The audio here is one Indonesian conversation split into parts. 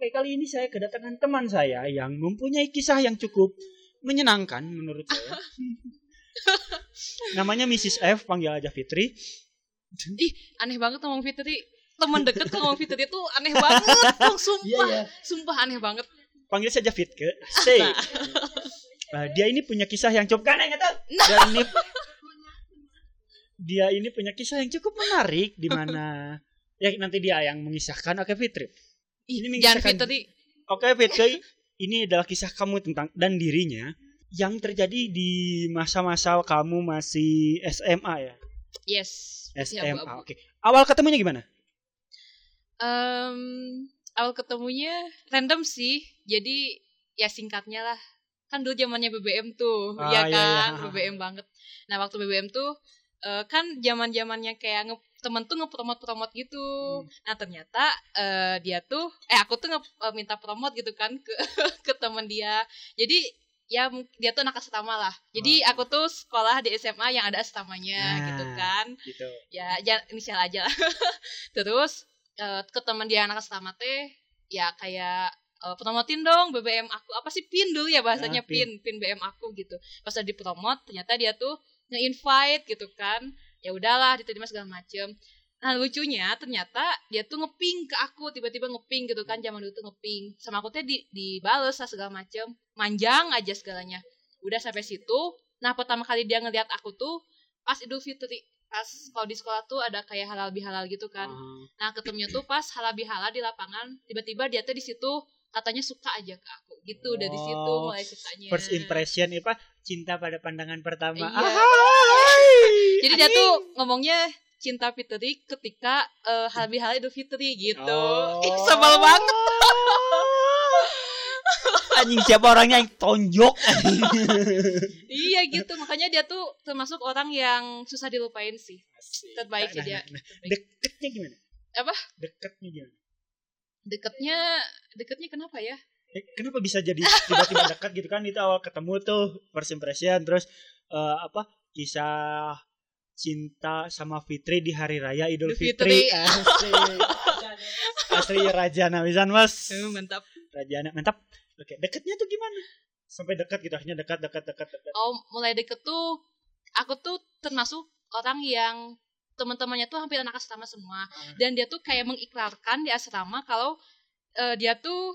Oke, kali ini saya kedatangan teman saya yang mempunyai kisah yang cukup menyenangkan menurut saya. Namanya Mrs. F, panggil aja Fitri. Ih, aneh banget ngomong Fitri. Temen deket ngomong Fitri itu aneh banget. Oh, sumpah. Iya, iya. Sumpah aneh banget. Panggil saja Fitke. Say. Uh, dia ini punya kisah yang cukup tahu. Nah. Dan ini dia ini punya kisah yang cukup menarik di mana ya nanti dia yang mengisahkan oke Fitri. Ini jangan mengisahkan- Fitri. Oke Fitri, ini adalah kisah kamu tentang dan dirinya yang terjadi di masa-masa kamu masih SMA ya. Yes. SMA. abu-abu. Oke. Awal ketemunya gimana? Em, awal ketemunya random sih. Jadi ya singkatnya lah. Kan dulu zamannya BBM tuh, Ah, ya iya, kan? iya. BBM banget. Nah, waktu BBM tuh eh, kan zaman-zamannya kayak nge temen tuh ngepromot-promot gitu. Hmm. Nah, ternyata eh, dia tuh eh aku tuh nge eh, minta promot gitu kan ke ke temen dia. Jadi ya dia tuh anak asrama lah. Jadi Oh. aku tuh sekolah di SMA yang ada asramanya Nah. gitu kan Gitu. ya jangan inisial aja lah terus eh, ke teman dia anak asrama teh ya kayak eh, promotin dong BBM aku apa sih pin dulu ya bahasanya Ah, pin. pin pin BM aku gitu pas udah dipromot ternyata dia tuh nge-invite gitu kan ya udahlah diterima segala macem. Nah lucunya ternyata dia tuh ngeping ke aku tiba-tiba ngeping gitu kan zaman dulu tuh ngeping. Sama aku teh di dibales lah segala macem. Manjang aja segalanya. Udah sampai situ nah pertama kali dia ngeliat aku tuh pas Idul Fitri pas kalau di sekolah tuh ada kayak halal bihalal gitu kan. Ah. nah ketemunya tuh pas halal bihalal di lapangan tiba-tiba dia tuh di situ katanya suka aja ke aku gitu dari situ Oh, mulai sukanya First impression apa? Cinta pada pandangan pertama. Iya. Jadi dia tuh ngomongnya cinta Fitri ketika eh, halal bihalal Idul Fitri gitu Oh. Ih, sebel banget Anjing siapa orangnya yang tonjok? iya gitu makanya dia tuh termasuk orang yang susah dilupain sih Terbaik Nah, sih dia. nah, nah. Deketnya gimana? Apa? Deketnya gimana? deketnya deketnya kenapa ya Eh, kenapa bisa jadi tiba-tiba dekat gitu kan? Itu awal ketemu tuh first impression terus eh, apa? Kisah cinta sama Fitri di hari raya Idul Fitri. Fitri. Asli. Asli Rajana pisan, Mas. Eh, mantap Rajana mantap. Oke, deketnya tuh gimana? Sampai dekat gitu akhirnya dekat dekat dekat dekat. oh mulai deket tuh aku tuh termasuk orang yang teman-temannya tuh hampir anak asrama semua Hmm. dan dia tuh kayak mengikrarkan di asrama kalau eh, dia tuh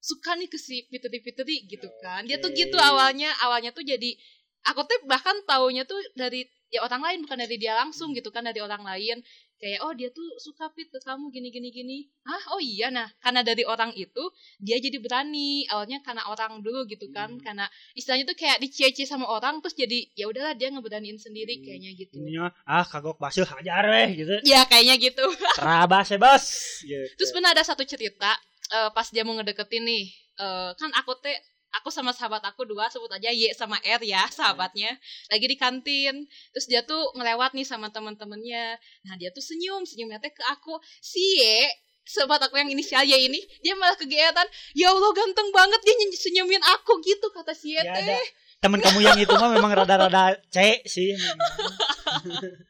suka nih ke si Fitri Fitri gitu kan dia tuh gitu awalnya awalnya tuh jadi aku tuh bahkan taunya tuh dari ya orang lain bukan dari dia langsung gitu kan dari orang lain kayak oh dia tuh suka fit ke kamu gini gini gini ah oh iya nah karena dari orang itu dia jadi berani awalnya karena orang dulu gitu kan Hmm. karena istilahnya tuh kayak dicie sama orang terus jadi ya udahlah dia ngeberaniin sendiri Hmm. kayaknya gitu Ininya ah kagok basuh hajar weh gitu. ya kayaknya gitu Terabas ya, Bos. Gitu. Terus benar ada satu cerita eh, pas dia mau ngedeketin nih, eh, kan aku teh aku sama sahabat aku dua sebut aja Y sama R ya sahabatnya lagi di kantin. Terus dia tuh ngelewat nih sama teman-temannya nah dia tuh senyum senyumnya teh ke aku. Si Y sahabat aku yang inisial Y ini dia malah kegiatan ya Allah ganteng banget dia senyumin aku gitu kata si Y Ya teh. ada. Temen kamu yang itu mah memang rada-rada C sih.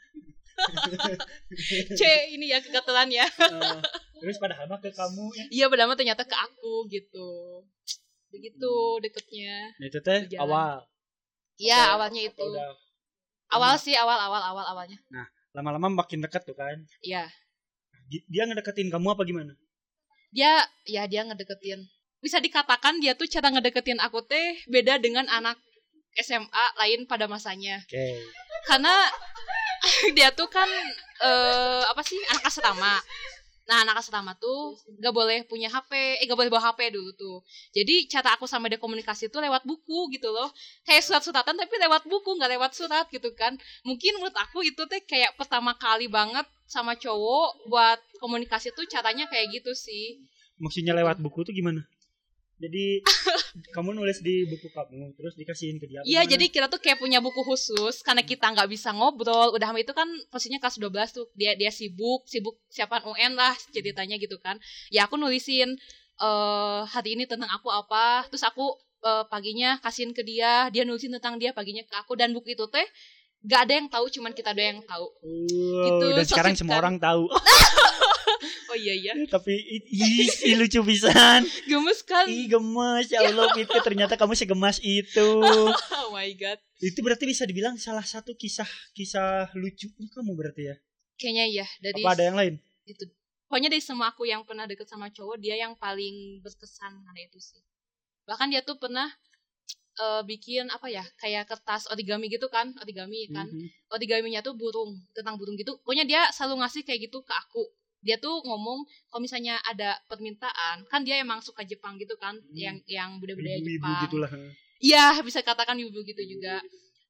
C ini ya kegatelan ya. Eh, terus padahal mah ke kamu ya. iya berdama ternyata ke aku gitu. Begitu deketnya Nah, itu teh awal. Iya awalnya itu. Udah awal lama- sih awal awal awal awalnya. Lama-lama makin dekat tuh kan. Iya. Di- Dia ngedeketin kamu apa gimana? dia ya dia ngedeketin. Bisa dikatakan dia tuh cara ngedeketin aku teh beda dengan anak SMA lain pada masanya. Oke. karena dia tuh kan eh apa sih anak asrama. Nah anak asrama tuh gak boleh punya HP eh gak boleh bawa HP dulu tuh. Jadi cara aku sama dia komunikasi tuh lewat buku gitu loh. Kayak surat-suratan tapi lewat buku nggak lewat surat gitu kan. Mungkin menurut aku itu teh kayak pertama kali banget sama cowok buat komunikasi tuh caranya kayak gitu sih. Maksudnya lewat buku tuh gimana? Jadi kamu nulis di buku kamu terus dikasihin ke dia. Iya, jadi kita tuh kayak punya buku khusus karena kita nggak bisa ngobrol. Udah itu kan posisinya kelas 12 tuh. Dia dia sibuk, sibuk siapaan UN lah ceritanya gitu kan. Ya aku nulisin eh hari ini tentang aku apa, terus aku eh, paginya kasihin ke dia, dia nulisin tentang dia paginya ke aku dan buku itu teh gak ada yang tahu, cuman kita doang yang tahu. Wow, gitu, dan sekarang semua kan. orang tahu. oh iya iya. Tapi i- ih, lucu pisan. gemes kan Ih gemas ya Allah Fit ternyata kamu segemas itu. oh my god. Itu berarti bisa dibilang salah satu kisah kisah lucunya kamu berarti ya. kayaknya iya. Dari Apa ada yang lain? itu. Pokoknya dari semua aku yang pernah deket sama cowok dia yang paling berkesan karena itu sih. Bahkan dia tuh pernah eh, bikin apa ya kayak kertas origami gitu kan origami kan. Mhm. origaminya tuh burung tentang burung gitu. Pokoknya dia selalu ngasih kayak gitu ke aku dia tuh ngomong kalau misalnya ada permintaan kan dia emang suka Jepang gitu kan yang yang budaya-budaya Jepang gitulah. Iya, bisa katakan ibu gitu juga.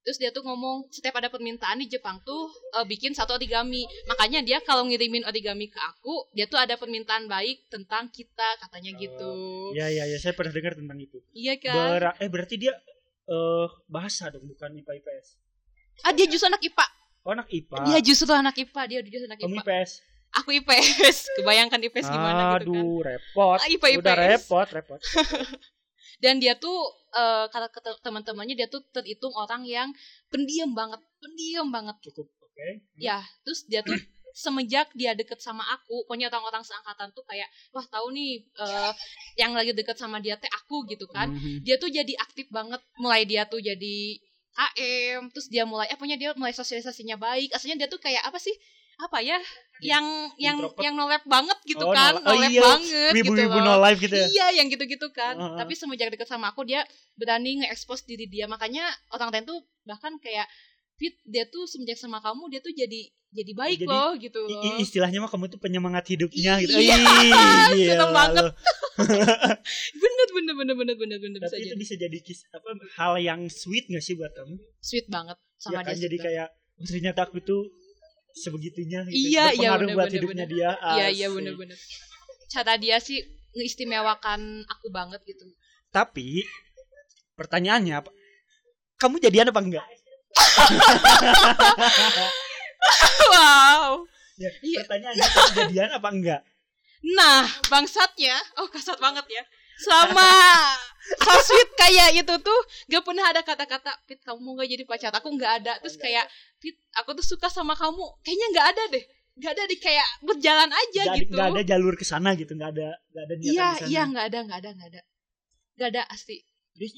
Terus dia tuh ngomong setiap ada permintaan di Jepang tuh eh, bikin satu origami. Makanya dia kalau ngirimin origami ke aku, dia tuh ada permintaan baik tentang kita katanya gitu. Ya ya ya saya pernah dengar tentang itu. Iya kan? Bera- eh berarti dia eh bahasa dong bukan IPA IPS. ah dia justru anak IPA. Oh anak IPA. Dia justru anak IPA, dia justru anak Kamu IPA. IPS. Aku IPS. Kebayangkan IPS gimana gitu kan. Aduh, repot. Ah, IPA, Udah IPS. repot, repot. Dan dia tuh eh, kata teman-temannya dia tuh terhitung orang yang pendiam banget, pendiam banget. Cukup oke. Ya, terus dia tuh semenjak dia deket sama aku, pokoknya orang-orang seangkatan tuh kayak, wah tahu nih eh, yang lagi deket sama dia teh aku gitu kan. Mhm. Dia tuh jadi aktif banget, mulai dia tuh jadi KM, terus dia mulai, eh pokoknya dia mulai sosialisasinya baik. Aslinya dia tuh kayak apa sih? Apa ya? Yang yang Introvert. yang nolep banget gitu Oh, kan, nolep. Oh, iya. banget gitu Wibu-wibu loh. no life gitu ya. Iya, yang gitu-gitu kan. Heeh. Tapi semenjak deket sama aku, dia berani nge-expose diri dia. Makanya orang lain tuh bahkan kayak Fit, dia tuh semenjak sama kamu, dia tuh jadi jadi baik Jadi, loh gitu loh. istilahnya mah kamu tuh penyemangat hidupnya gitu. Iya, gila banget. bener bener bener bener bener bener bisa Tapi itu jadi bisa jadi kis apa hal yang sweet gak sih buat kamu? sweet banget sama ya kan dia jadi juga. kayak oh, ternyata aku tuh sebegitunya gitu. Iya, iya, bener, buat bener, hidupnya bener. dia. iya iya Asik. bener bener cara dia sih ngeistimewakan aku banget gitu Tapi pertanyaannya apa? Kamu jadian apa enggak? wow Ya, Iya. pertanyaannya kamu jadian apa enggak? nah bangsatnya oh kasar banget ya sama. So sweet kayak itu tuh gak pernah ada kata-kata Fit kamu mau gak jadi pacar aku? Nggak ada. Terus kayak Fit aku tuh suka sama kamu. Kayaknya nggak ada deh. Nggak ada deh kayak berjalan aja Nggak gitu. nggak ada jalur ke sana gitu, nggak ada nggak ada iya iya nggak ada nggak ada nggak ada. Nggak ada asli. Terus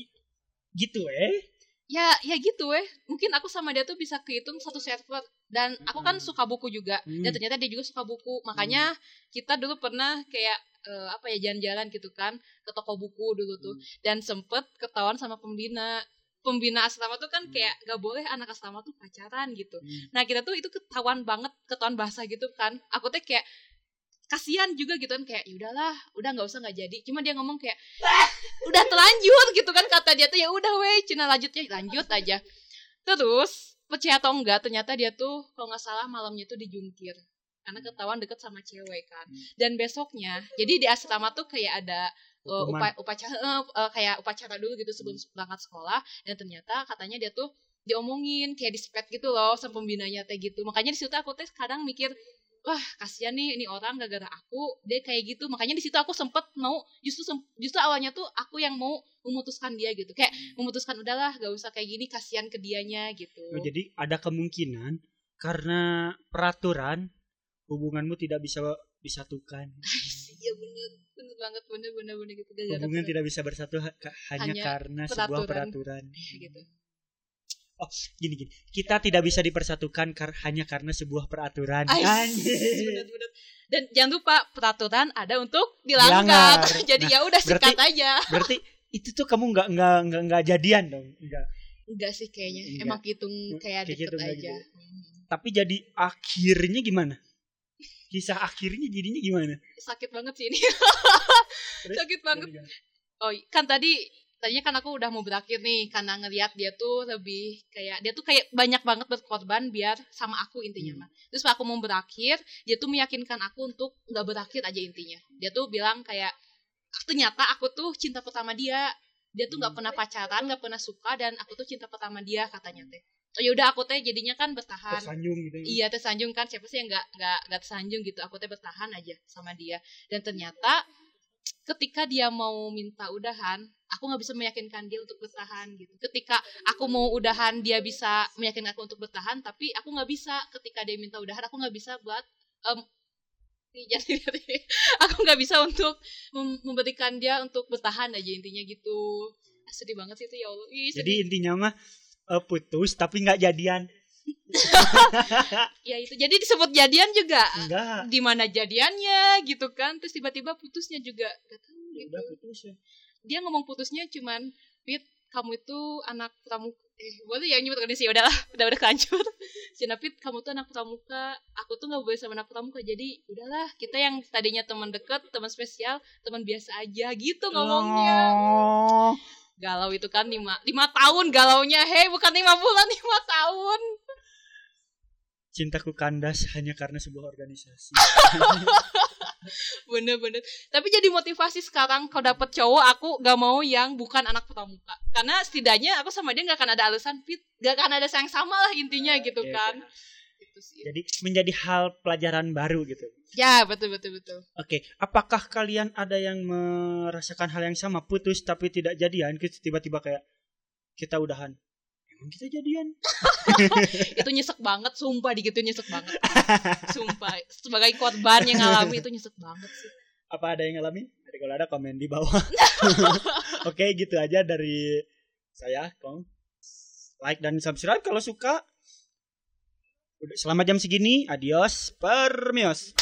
gitu eh. ya ya gitu eh. Mungkin aku sama dia tuh bisa kehitung satu server dan aku kan Hmm. suka buku juga. Dan Hmm. ternyata dia juga suka buku. Makanya kita dulu pernah kayak eh, apa ya jalan-jalan gitu kan ke toko buku dulu tuh. Hmm. dan sempet ketahuan sama pembina. Pembina asrama tuh kan kayak gak boleh anak asrama tuh pacaran gitu. Hmm. nah kita tuh itu ketahuan banget ketahuan bahasa gitu kan. Aku tuh kayak kasihan juga gitu kan kayak ya udahlah udah nggak usah nggak jadi. Cuma dia ngomong kayak udah terlanjur gitu kan kata dia tuh ya udah weh cina lanjutnya lanjut aja. Terus percaya atau enggak ternyata dia tuh kalau nggak salah malamnya tuh dijungkir karena ketahuan deket sama cewek kan. Hmm. dan besoknya jadi di asrama tuh kayak ada uh, upa- upacara eh, kayak upacara dulu gitu sebelum berangkat sekolah dan ternyata katanya dia tuh diomongin kayak dispet gitu loh sama pembinanya teh gitu. Makanya di situ aku teh kadang mikir wah kasihan nih ini orang gara-gara aku dia kayak gitu. Makanya di situ aku sempet mau justru justru awalnya tuh aku yang mau memutuskan dia gitu. Kayak memutuskan udahlah gak usah kayak gini kasihan ke dianya gitu. Oh, jadi ada kemungkinan karena peraturan hubunganmu tidak bisa disatukan. iya bener bener banget bener bener bener gitu gara-gara Hubungan tidak bisa bersatu ha- hanya, Hanya karena sebuah peraturan. peraturan. gitu Gini gini, kita tidak bisa dipersatukan kar- hanya karena sebuah peraturan. Bener, bener. dan jangan lupa peraturan ada untuk dilanggar jadi Nah, ya udah berarti- sikat aja Berarti itu tuh kamu nggak nggak nggak nggak jadian dong, enggak. enggak sih kayaknya Enggak. emang hitung kayak Kayak deket kayak aja gitu. Hmm. Tapi jadi akhirnya gimana? Kisah akhirnya jadinya gimana? sakit banget sih ini sakit banget? Oh, kan tadi tadinya kan aku udah mau berakhir nih karena ngelihat dia tuh lebih kayak dia tuh kayak banyak banget berkorban biar sama aku intinya Hmm. mah. Terus pas aku mau berakhir, dia tuh meyakinkan aku untuk nggak berakhir aja intinya. Dia tuh bilang kayak ternyata aku tuh cinta pertama dia. Dia tuh nggak Hmm. pernah pacaran, nggak pernah suka dan aku tuh cinta pertama dia katanya teh. Oh yaudah aku teh jadinya kan bertahan. Tersanjung gitu. ya. Iya tersanjung kan siapa sih yang nggak nggak nggak tersanjung gitu aku teh bertahan aja sama dia dan ternyata ketika dia mau minta udahan aku nggak bisa meyakinkan dia untuk bertahan gitu ketika aku mau udahan dia bisa meyakinkan aku untuk bertahan tapi aku nggak bisa ketika dia minta udahan aku nggak bisa buat jadi aku nggak bisa untuk mem- memberikan dia untuk bertahan aja intinya gitu Ah, sedih banget sih itu ya Allah Ih, sedih. Jadi intinya mah eh, putus tapi nggak jadian. ya itu jadi disebut jadian juga Enggak. di mana jadiannya gitu kan terus tiba-tiba putusnya juga gak tahu gitu. udah putus ya. dia ngomong putusnya cuman Pit kamu itu anak pramuka eh boleh ya nyebut kondisi udahlah udah udah kelanjur si Napit kamu tuh anak pramuka aku tuh nggak boleh sama anak pramuka jadi udahlah kita yang tadinya teman deket teman spesial teman biasa aja gitu ngomongnya Oh. Galau itu kan lima lima tahun galaunya. Hei bukan lima bulan lima tahun. Cintaku kandas hanya karena sebuah organisasi. bener-bener. Tapi jadi motivasi sekarang kalau dapet cowok aku gak mau yang bukan anak pramuka. Karena setidaknya aku sama dia gak akan ada alasan fit gak akan ada sayang sama lah intinya gitu Oke, kan. oke. Gitu sih. Jadi menjadi hal pelajaran baru gitu. ya betul betul betul Oke, apakah kalian ada yang merasakan hal yang sama, putus tapi tidak jadian, tiba-tiba kayak kita udahan. Emang kita jadian? itu nyesek banget sumpah di gitu nyesek banget sumpah sebagai korban yang ngalami itu nyesek banget sih Apa ada yang ngalamin? Jadi kalau ada komen di bawah. Oke, gitu aja dari saya, Kong. Like dan subscribe kalau suka. Udah selama jam segini, adios, permios.